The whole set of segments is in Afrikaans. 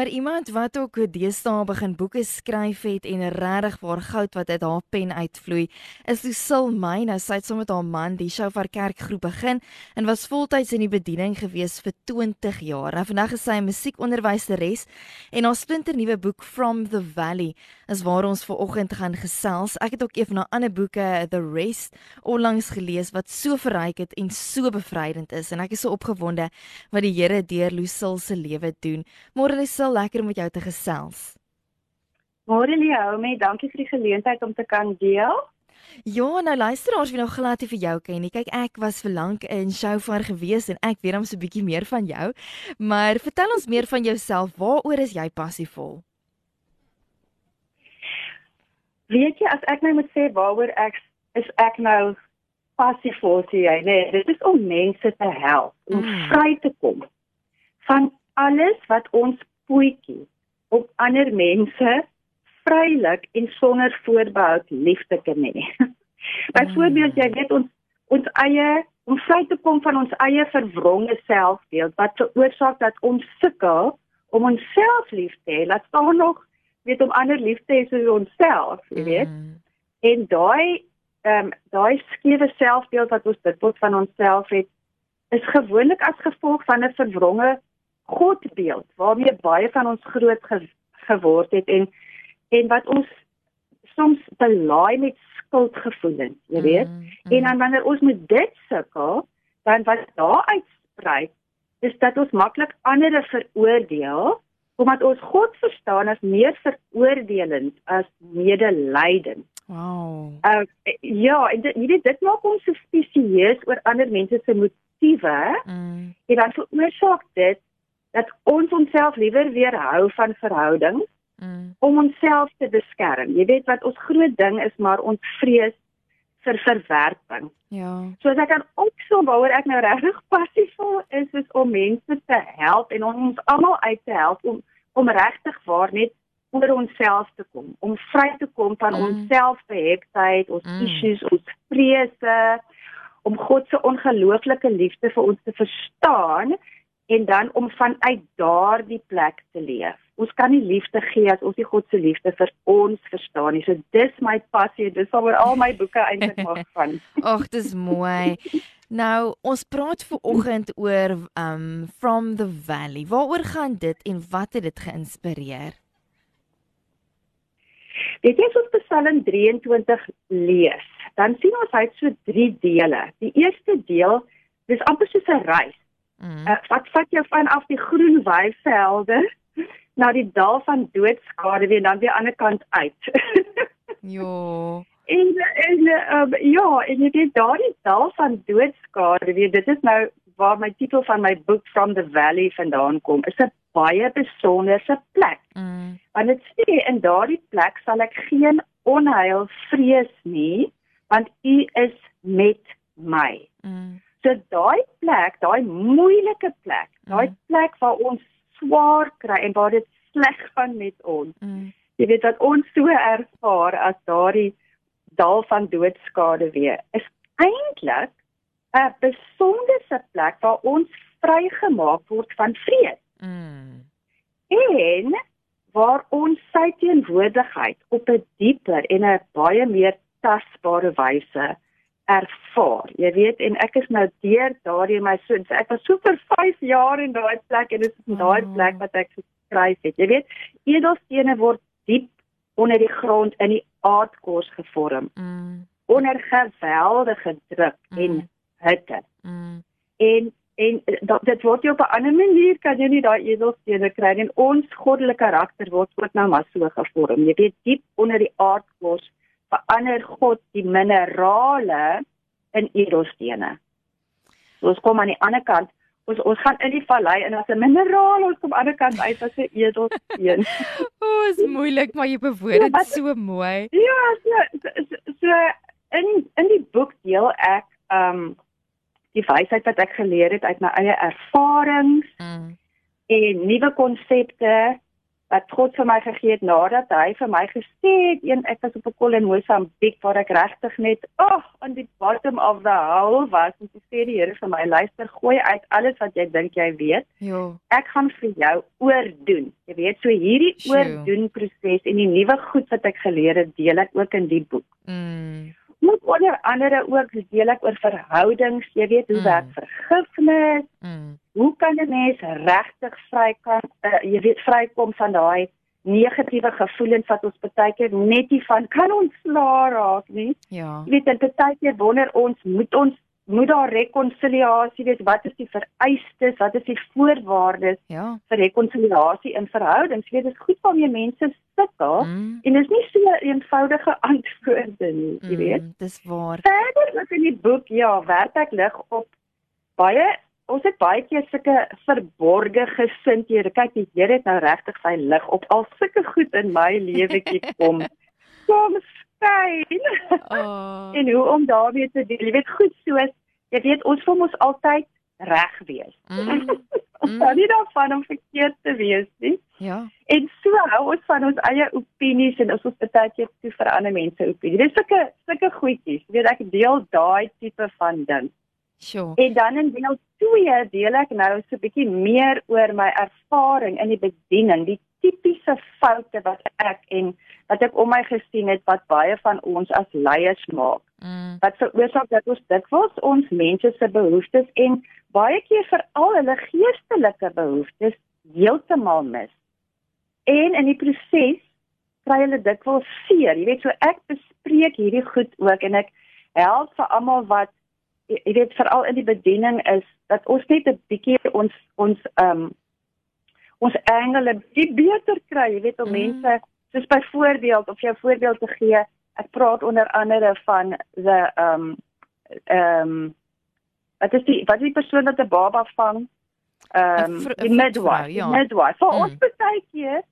Maar iemand wat ook deesdae begin boeke skryf het en regtig waar goud wat uit haar pen uitvloei, is Lucille May. Nou sy het saam met haar man die Shofar Kerkgroep begin en was voltyds in die bediening gewees vir 20 jaar. Nou vandag is sy 'n musiekonderwyseres en haar splinternuwe boek From the Valley is waar ons ver oggend gaan gesels. Ek het ook een van haar ander boeke, The Rest, onlangs gelees wat so verryk het en so bevrydend is en ek is so opgewonde wat die Here deur Lucille se lewe doen. Môre Lucille lekker om met jou te gesels. Môre Leomi, dankie vir die geleentheid om te kan deel. Ja, nou luisteraars wie nog glad nie vir jou ken nie. Kyk, ek was vir lank in Shofar gewees en ek weet hom so 'n bietjie meer van jou. Maar vertel ons meer van jouself. Waaroor is jy passievol? Weet jy as ek nou moet sê waaroor ek is ek nou passievol sê jy, nee, dit is om mense te help om mm. vry te kom van alles wat ons voetjie om ander mense vrylik en sonder voorbehou lief te kan hê. Byvoorbeeld jy weet ons ons eie om vry te kom van ons eie verwronge selfbeeld wat veroorsaak dat ons sukkel om onsself lief te hê. Laat staan nog weet om ander lief te hê soos onsself, jy weet. Mm. En daai ehm um, daai skewe selfbeeld wat ons dit tot van onsself het is gewoonlik as gevolg van 'n verwronge godbeeld waarmee baie van ons groot ge geword het en en wat ons soms belaai met skuldgevoelens, jy weet. Mm, mm. En dan wanneer ons met dit sukkel, dan wat daar uitsprei is dat ons maklik ander veroordeel omdat ons God verstaan as meer veroordelend as medelydend. Wow. Uh, ja, en dit, weet dit maak ons so spesieus oor ander mense se motiewe. Mm. En dan veroorsaak dit dat ons onsself liewer weerhou van verhoudings mm. om onsself te beskerm. Jy weet wat ons groot ding is, maar ons vrees vir verwerping. Ja. So as ek kan opsom waaroor ek nou regtig passievol is, is om mense te help en om ons almal uit te help om om regtig waar net oor onsself te kom, om vry te kom van mm. ons selfbehektheid, ons mm. issues, ons vrese, om God se ongelooflike liefde vir ons te verstaan en dan om vanuit daardie plek te leef. Ons kan nie liefde gee as ons nie God se liefde vir ons verstaan nie. So dis my passie, dis waaroor al my boeke eintlik mag gaan. Ag, dis mooi. Nou, ons praat ver oggend oor um from the valley. Waaroor gaan dit en wat het dit geïnspireer? Dit is op Psalm 23 lees. Dan sien ons hy het so 3 dele. Die eerste deel dis amper soos 'n reis Mm. Uh, wat vat jou van af die groen weivelde na die dal van doodskade weer dan weer aan die ander kant uit. jo. En en um, ja, en jy weet daardie dal van doodskade weer dit is nou waar my titel van my boek From the Valley vandaan kom. Is 'n baie besonderse plek. Mm. Want dit sê in daardie plek sal ek geen onheil vrees nie, want U is met my. Mm. So daai plek, daai moeilike plek, daai mm. plek waar ons swaar kry en waar dit sleg gaan met ons. Mm. Jy weet dat ons so ervaar as daardie dal van doodskade weer. Is eintlik 'n besondere plek waar ons vrygemaak word van vrees. Mm. En waar ons sy teenwoordigheid op 'n dieper en 'n baie meer tasbare wyse ervaar. Jy weet en ek is nou deur daardie my so ek was so vir 5 jaar in daai plek en dit is in daai mm. plek wat ek geskryf het. Jy weet, edelstene word diep onder die grond in die aardkors gevorm. Mm. Onder geweldige druk mm. en hitte. Mm. En en dat dit word jy op 'n ander manier kan jy nie daai edelstene kry en ons goddelike karakter word ook nou maar so gevorm. Jy weet diep onder die aardkors verander God die minerale in edelstene. So ons kom aan die ander kant, ons ons gaan in die vallei en as 'n mineraal ons kom aan die ander kant uit as 'n edelsteen. o, oh, is moeilik, maar jy bewoord dit ja, so mooi. Ja, so, so so in in die boek deel ek um die wysheid wat ek geleer het uit my eie ervarings mm. en nuwe konsepte wat God vir my gegee het nadat hy vir my gesê het een ek was op 'n kol in Mosambiek waar ek regtig net ag oh, on the bottom of the hole was en sy sê die Here vir my luister gooi uit alles wat jy dink jy weet. Ja. Ek gaan vir jou oordoen. Jy weet so hierdie Sjoe. oordoen proses en die nuwe goed wat ek geleer het deel ek ook in die boek. Mm. Moet onder andere ook deel ek oor verhoudings, jy weet hoe mm. werk vergifnis. Mm hoe kan 'n mens regtig vry kan uh, jy weet vrykom van daai negatiewe gevoelens wat ons baie keer net nie van kan ontslaa raak nie. Ja. Jy weet en baie keer wonder ons moet ons moet daar rekonsiliasie wees. Wat is die vereistes? Wat is die voorwaardes ja. vir rekonsiliasie in verhoudings? Jy weet dit is goed waarmee mense sukkel Mm. en dit is nie so 'n eenvoudige antwoorde nie, jy weet. Mm, dis waar. Verder ook in die boek, ja, werk ek lig op baie ons het baie keer sulke verborgde gesindhede. Kyk, die Here het nou regtig sy lig op al sulke goed in my lewetjie kom. Skyn. Oh. en hoe om daarmee te deel. Jy weet goed soos jy weet ons wil mos altyd reg wees. Mm. Ons mm. nie daarvan om verkeerd te wees nie. Ja. En so hou ons van ons eie opinies en ons ons baie keer toe vir ander mense opinie. Dis sulke sulke goedjies. Jy weet ek deel daai tipe van ding. Sure. En dan in deel 2 deel ek nou so 'n bietjie meer oor my ervaring in die bediening, die tipiese foute wat ek en wat ek om my gesien het wat baie van ons as leiers maak. Mm. Wat veroorsaak dat ons dikwels ons mense se behoeftes en baie keer veral hulle geestelike behoeftes heeltemal mis. En in die proses kry hulle dikwels seer. Jy weet so ek bespreek hierdie goed ook en ek help vir almal wat jy weet veral in die bediening is dat ons net 'n bietjie ons ons ehm um, ons engele die beter kry, jy weet om mm. mense soos byvoorbeeld of jou voorbeeld te gee, ek praat onder andere van the um, um, wat is die wat is die persoon wat 'n baba vang? Um, die midwife, ja. midwife. Vir mm. ons baie keer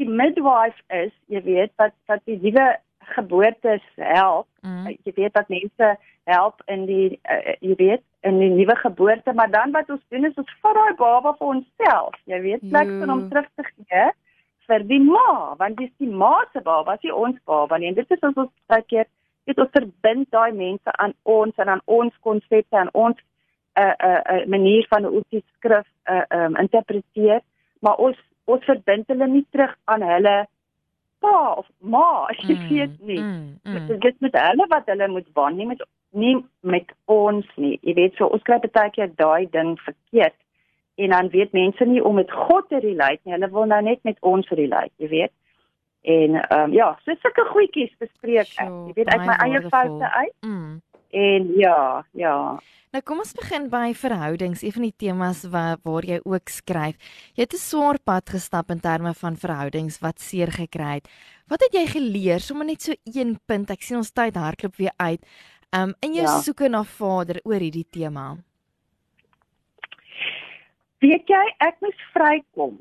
die midwife is, jy weet, wat wat die nuwe geboortes help. Mm. Jy weet dat mense help in die uh, jy weet in die nuwe geboorte, maar dan wat ons doen is ons vat daai baba vir onsself. Jy weet, plek vir hom terug te gee vir die ma, want dis die ma se baba, dis ons baba nie. En dit is ons ons baie keer dit ons verbind daai mense aan ons en aan ons konsepte en ons 'n uh, 'n uh, uh, manier van hoe die skrif uh, um, interpreteer, maar ons ons verbind hulle nie terug aan hulle pa of ma, as jy mm, weet nie. Mm, mm. Dit is met hulle wat hulle moet waan, nie met nie met ons nie. Jy weet so ons kry baie keer daai ding verkeerd en dan weet mense nie om met God te relate nie. Hulle wil nou net met ons relate, jy weet. En ehm um, ja, so sulke goedjies bespreek ek. Jy weet uit my eie foute uit. Mm. En ja, ja. Nou kom ons begin by verhoudings, een van die temas waar waar jy ook skryf. Jy het 'n swaar pad gestap in terme van verhoudings wat seer gekry het. Wat het jy geleer? Sommige net so een punt. Ek sien ons tyd hardloop weer uit. Um in jou ja. soeke na Vader oor hierdie tema. Weet jy, ek moes vrykom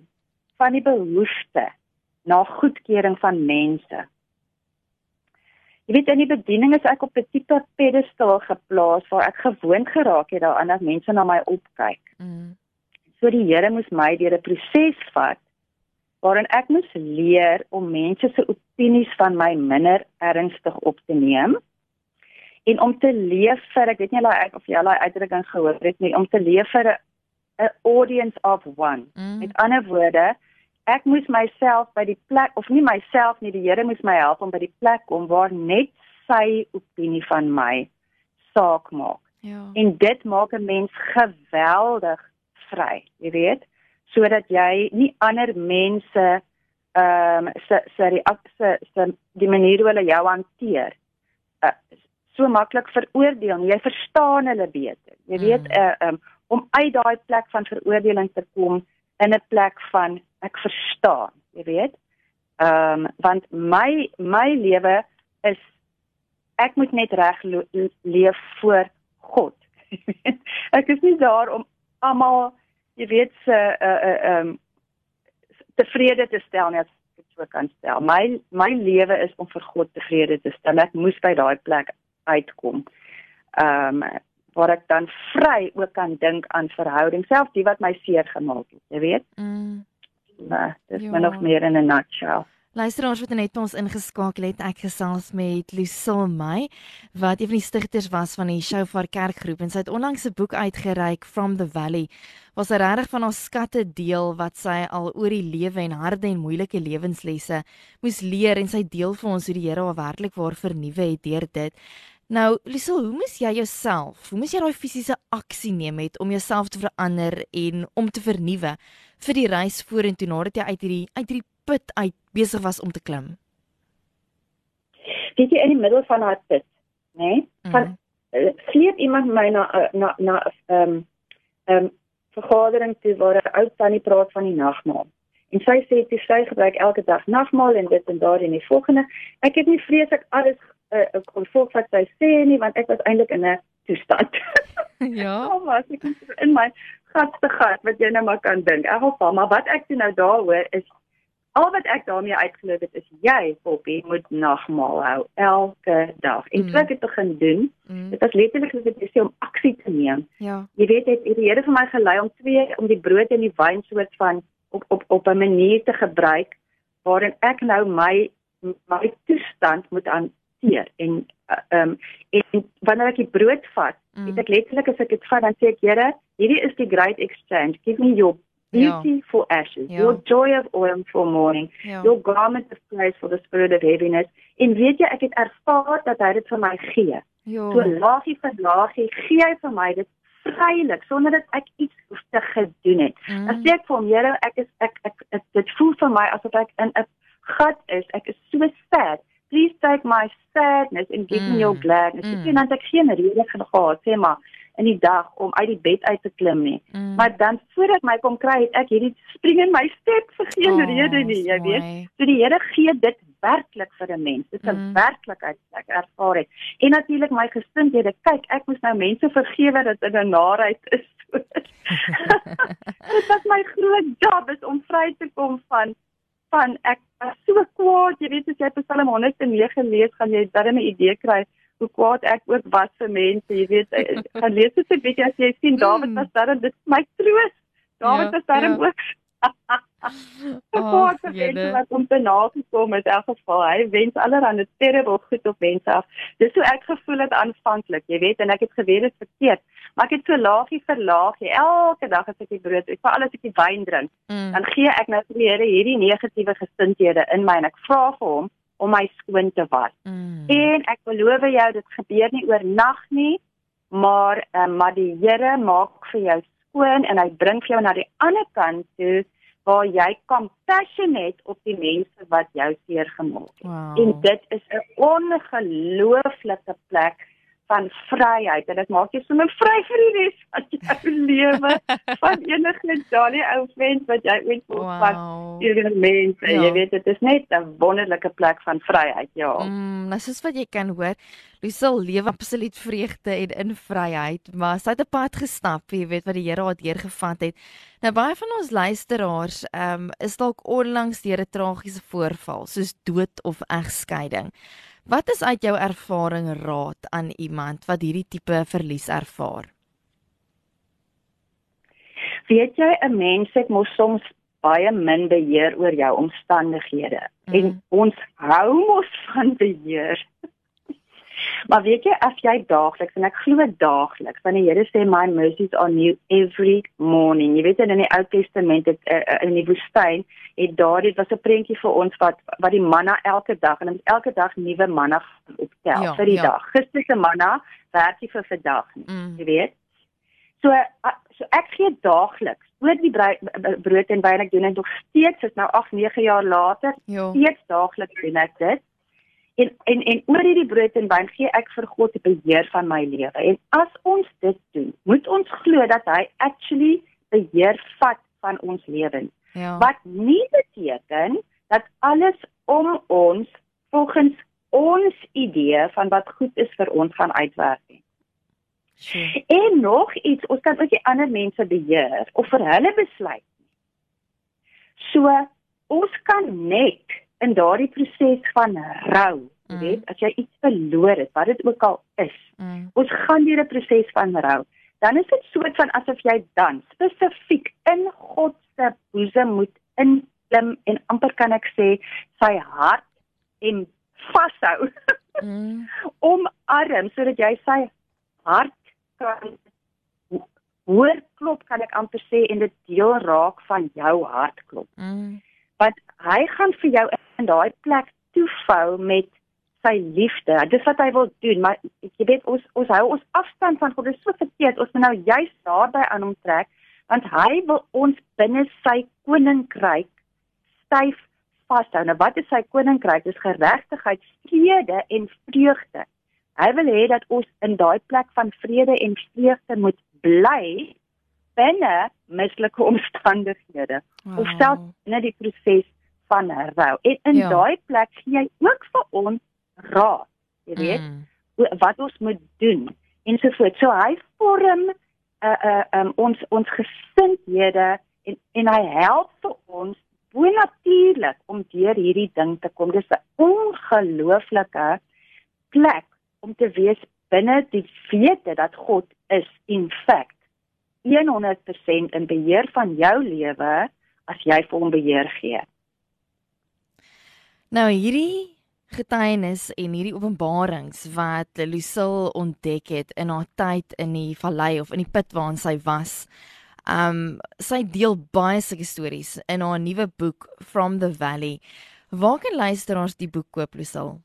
van die behoefte na goedkeuring van mense. Jy weet in die bediening is ek op 'n tipe pedestal geplaas waar ek gewoond geraak het daaraan dat mense na my opkyk. Mm. So die Here moes my deur 'n proses vat waarin ek moes leer om mense se opinies van my minder ernstig op te neem en om te leef vir ek weet nie of jy of jy daai uitdrukking gehoor het nie om te leef vir 'n audience of one. Mm. Met ander woorde, ek moes myself by die plek of nie myself nie, die Here moes my help om by die plek kom waar net sy opinie van my saak maak. Ja. En dit maak 'n mens geweldig vry, jy weet, sodat jy nie ander mense ehm um, se se reaksie se die manier hoe hulle jou hanteer uh, so maklik veroordeel nie. Jy verstaan hulle beter. Jy weet mm. uh, um, om uit daai plek van veroordeling te kom in 'n plek van ek verstaan, jy weet. Ehm um, want my my lewe is ek moet net reg leef voor God. ek is nie daar om almal jy weet se uh uh um tevrede te stel nie as ek dit so kan stel. My my lewe is om vir God tevrede te stel. Ek moes by daai plek uitkom. Ehm um, waar ek dan vry ook kan dink aan verhouding self die wat my seer gemaak het, jy weet. Mm. uh, dis ja. min of meer in 'n nutshell. Luisteraars wat net ons ingeskakel het, ek gesels met Lucille May wat een van die stigters was van die Shofar Kerkgroep en sy het onlangs 'n boek uitgereik From the Valley. Was sy regtig van haar skatte deel wat sy al oor die lewe en harde en moeilike lewenslesse moes leer en sy deel vir ons hoe die Here haar werklik waar vernuwe het deur dit. Nou, Lucille, hoe moes jy jouself, hoe moes jy daai fisiese aksie neem met om jouself te verander en om te vernuwe vir die reis vorentoe nadat jy uit hierdie uit hierdie put uit besig was om te klim? Weet jy in die middel van haar put, né? Nee, van mm -hmm. sleep iemand my na eh, na na ehm um, ehm um, vergadering toe waar 'n ou tannie praat van die nagmaal. En sy sê dit sy gebruik elke dag nagmaal en dit en daar en die volgende. Ek het nie vreeslik alles 'n uh, kon volg wat sy sê nie want ek was eintlik in 'n toestand. ja. Oh, was ek in my gatste gat wat jy nou maar kan dink. In geval, maar wat ek doen nou daaroor is al wat ek daarmee uitgeloop het is jy Poppy moet nagmaal hou elke dag. En mm. ek het begin doen. Mm. Dit was letterlik soos 'n besig om aksie te neem. Ja. Jy weet dit het die Here vir my gelei om twee om die brood en die wyn soort van op op op 'n manier te gebruik waarin ek nou my my toestand moet hanteer en uh, um en wanneer ek die brood vat, mm. het ek letterlik as ek dit vat dan sê ek Here, hierdie is die great exchange. Give me your beauty ja. for ashes, ja. your joy of oil for mourning, ja. your garment of praise for the spirit of heaviness. En weet jy, ek het ervaar dat hy dit vir my gee. Ja. So laagie vir laagie gee hy vir my dit vrylik sonder dat ek iets hoef te gedoen het. Mm. As ek vir hom, Here, ek is ek, ek ek dit voel vir my asof ek in 'n gat is. Ek is so sad. Please take my sadness and give mm. me your mm. gladness. Mm. Ek sien dat ek geen rede gehad sê maar in die dag om uit die bed uit te klim nie. Mm. Maar dan voordat my kom kry het ek hierdie spring in my step vir geen oh, rede nie, jy weet. So die Here gee dit werklik vir 'n mens. Dit is 'n mm. werklikheid wat ek ervaar het. En natuurlik my gesindhede. Kyk, ek moes nou mense vergewe dat dit 'n narheid is. dit was my groot job is om vry te kom van van ek was so kwaad, jy weet as jy Psalm 109 lees, gaan jy darem 'n idee kry hoe kwaad ek ook was vir mense, jy weet, eh, gaan lees dit 'n bietjie as jy sien. Dawid was daar en dit is my troos. Dawid ja, was daar ja. ook. Oh, jy wat om te nagekom het in elk geval. Hy wens allerhande terrible goed op mense af. Dis hoe ek gevoel het aanvanklik, jy weet, en ek het geweet dit verkeerd. Maar ek het so laagie vir laagie elke dag as ek die brood eet, veral as ek die wyn drink, mm. dan gee ek nou vir die Here hierdie negatiewe gesindhede in my en ek vra vir hom om my skoon te was. Mm. En ek beloof jou dit gebeur nie oornag nie, maar um, maar die Here maak vir jou skoon en hy bring vir jou na die ander kant toe waar jy compassionate op die mense wat jou seer gemaak het. Wow. En dit is 'n ongelooflike plek van vryheid. En dit maak jou sommer vry vir die res van jou lewe. Van enige daai ou mens wat jy ooit voel wow. van enige mens. Ja. jy weet dit is net 'n wonderlike plek van vryheid ja. Mm, nou soos wat jy kan hoor Lucille lewe absoluut vreugde en in vryheid maar sy het 'n pad gestap jy weet wat die Here haar deurgevat het. Nou baie van ons luisteraars um, is dalk onlangs deur 'n tragiese voorval soos dood of egskeiding Wat is uit jou ervaring raad aan iemand wat hierdie tipe verlies ervaar? Weet jy 'n mens het mos soms baie min beheer oor jou omstandighede mm. en ons hou mos van beheer. Maar weet jy as jy daagliks en ek glo daagliks want die Here sê my mercies are new every morning. Jy weet in die Ou Testament het uh, in die woestyn het daar dit was 'n prentjie vir ons wat wat die manna elke dag en ons elke dag nuwe manna optel ja, vir die ja. dag. Gister se manna werk nie vir vandag nie. Mm. Jy weet. So uh, so ek gee daagliks oor die brood en wyn ek doen dit nog steeds is nou 8 9 jaar later jo. steeds daagliks doen ek dit En en en oor hierdie brood en wyn gee ek vir God die beheer van my lewe. En as ons dit doen, moet ons glo dat hy actually beheer vat van ons lewens. Ja. Wat nie beteken dat alles om ons volgens ons idee van wat goed is vir ons gaan uitwerk nie. Sure. En nog iets, ons kan ook nie ander mense beheer of vir hulle besluit nie. So ons kan net in daardie proses van rou, jy mm. weet, as jy iets verloor het, wat dit ook al is. Mm. Ons gaan deur 'n proses van rou. Dan is dit soort van asof jy dan spesifiek in God se boesem moet in klim en amper kan ek sê sy hart en vashou. Mm. Omarm sodat jy sy hart kan hoor klop kan ek amper sê en dit deel raak van jou hartklop. Mm. Want hy gaan vir jou in daai plek toefou met sy liefde. Dis wat hy wil doen, maar jy weet ons ons hou ons afstand van God. Dit is so verkeerd. Ons moet nou juist daarby aan hom trek want hy wil ons binne sy koninkryk styf vashou. Nou wat is sy koninkryk? Dis geregtigheid, vrede en vreugde. Hy wil hê dat ons in daai plek van vrede en vreugde moet bly binne mislike omstandighede. Wow. Of selfs binne die proses van rou. En in ja. daai plek gee hy ook vir ons raad, jy weet, mm. wat ons moet doen en so voort. So hy vorm uh uh um, ons ons gesindhede en en hy help vir ons bonatuurlik om deur hierdie ding te kom. Dis 'n ongelooflike plek om te wees binne die wete dat God is in fact 100% in beheer van jou lewe as jy vir hom beheer gee. Nou hierdie getuienis en hierdie openbarings wat Lucille ontdek het in haar tyd in die vallei of in die put waarin sy was. Um sy deel baie sulke stories in haar nuwe boek From the Valley. Waar kan luisteraars die boek koop, Lucille?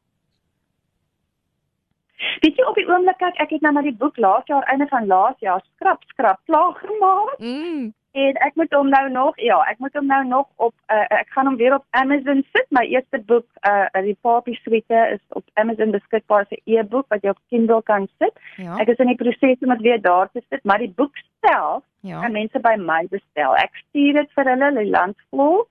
Weet jy op die oomblik kyk ek het nou na die boek laas jaar einde van laas jaar skrap skrap klaar gemaak. Mm. En ek moet hom nou nog ja, ek moet hom nou nog op uh, ek gaan hom weer op Amazon sit. My eerste boek uh die Poppy Suite is op Amazon beskikbaar as 'n e-boek wat jy op Kindle kan sit. Ja. Ek is in die proses om dit weer daar te sit, maar die boek self ja. kan mense by my bestel. Ek stuur dit vir hulle, hulle landvol.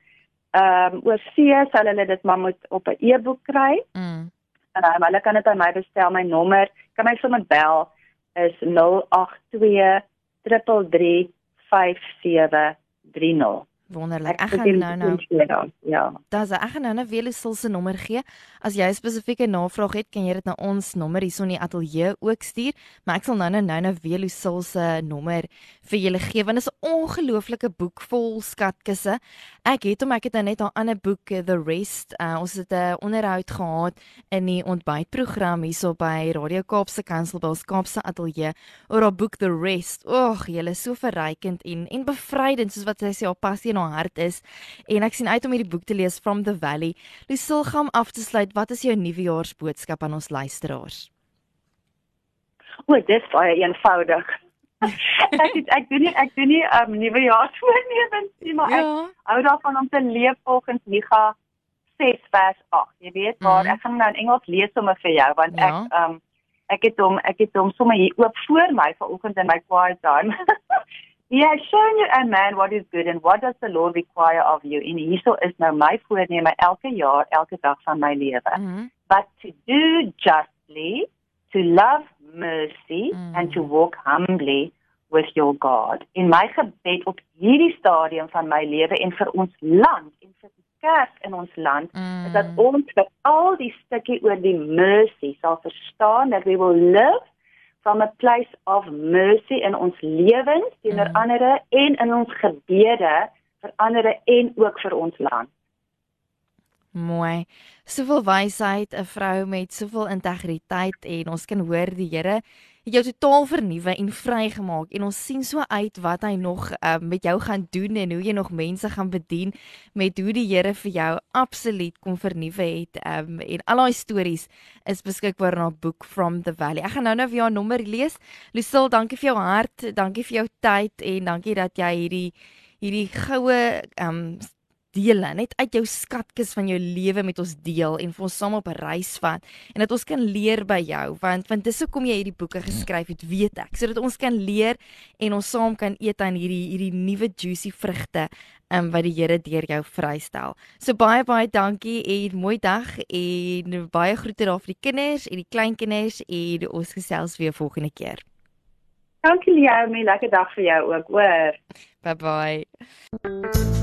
Ehm um, oor see sal hulle dit maar moet op 'n e-boek kry. Mm. En um, hulle kan dit by my bestel. My nommer, kan my sommer bel is 082 333 5730. Wonderlik. Ek gaan nou nou. Ja. Daar's ek gaan nou nou weer Sil se nommer gee. As jy 'n spesifieke navraag het, kan jy dit na ons nommer hierson in die ateljee ook stuur, maar ek sal nou nou nou nou weer Sil se nommer vir julle gee want dit is 'n ongelooflike boek vol skatkisse. Ek het hom ek het nou net 'n ander boek The Rest. Uh, ons het 'n onderhoud gehad in die ontbytprogram hierso by Radio Kaapse Kansel by ons Kaapse ateljee oor haar boek The Rest. Ag, julle is so verrykend en en bevrydend soos wat sy sê haar passie in haar hart is en ek sien uit om hierdie boek te lees From the Valley. Lucille gaan af te sluit. Wat is jou nuwejaarsboodskap aan ons luisteraars? O, dit is baie eenvoudig. Ek het, ek doen nie ek doen nie um nuwejaarsvoornemens nie, maar ja. ek hou daarvan om te leef volgens Micha 6 vers 8. Jy weet, maar mm. ek gaan nou in Engels lees sommer vir jou want ja. ek um ek het hom ek het hom sommer hier oop voor my vanoggend in my quiet time. He has shown you a man what is good and what does the Lord require of you. En hierso is nou my voorneme elke jaar, elke dag van my lewe. Mm -hmm. But to do justly, to love mercy mm and to walk humbly with your God. In my gebed op hierdie stadium van my lewe en vir ons land en vir die kerk in ons land mm is dat ons vir al die stukkie oor die mercy sal verstaan that we will live from a place of mercy in ons lewens teenoor mm. ander en in ons gebede vir ander en ook vir ons land. Mooi. Soveel wysheid, 'n vrou met soveel integriteit en ons kan hoor die Here het jou totaal vernuwe en vrygemaak en ons sien so uit wat hy nog uh, met jou gaan doen en hoe jy nog mense gaan bedien met hoe die Here vir jou absoluut kom vernuwe het um, en al daai stories is beskikbaar in haar boek From the Valley. Ek gaan nou nou vir 'n nommer lees. Lucille, dankie vir jou hart, dankie vir jou tyd en dankie dat jy hierdie hierdie goue um dele, net uit jou skatkis van jou lewe met ons deel en vir ons saam op 'n reis vat en dat ons kan leer by jou want want dis hoekom jy hierdie boeke geskryf het, weet ek, sodat ons kan leer en ons saam kan eet aan hierdie hierdie nuwe juicy vrugte um, wat die Here deur jou vrystel. So baie baie dankie en mooi dag en baie groete daar vir die kinders en die kleinkinders en ons gesels weer volgende keer. Dankie Liam, lekker dag vir jou ook, hoor. Bye bye.